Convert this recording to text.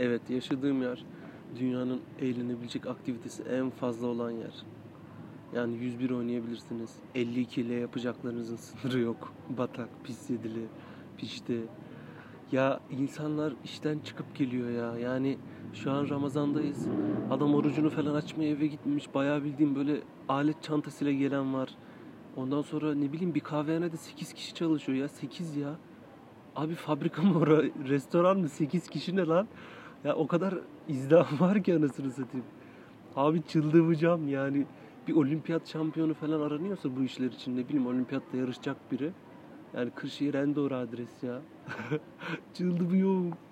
Evet yaşadığım yer dünyanın eğlenebilecek aktivitesi en fazla olan yer. Yani 101 oynayabilirsiniz. 52 ile yapacaklarınızın sınırı yok. Batak, pis yedili, pişti. Ya insanlar işten çıkıp geliyor ya. Yani şu an Ramazan'dayız. Adam orucunu falan açmaya eve gitmemiş. Bayağı bildiğim böyle alet çantasıyla gelen var. Ondan sonra ne bileyim bir kahvehanede 8 kişi çalışıyor ya. 8 ya. Abi fabrika mı ora, restoran mı? 8 kişi ne lan? Ya o kadar izdiham var ki anasını satayım. Abi çıldıracağım yani. Bir olimpiyat şampiyonu falan aranıyorsa bu işler için ne bileyim olimpiyatta yarışacak biri. Yani Kırşehir en doğru adres ya. Çıldırıyorum.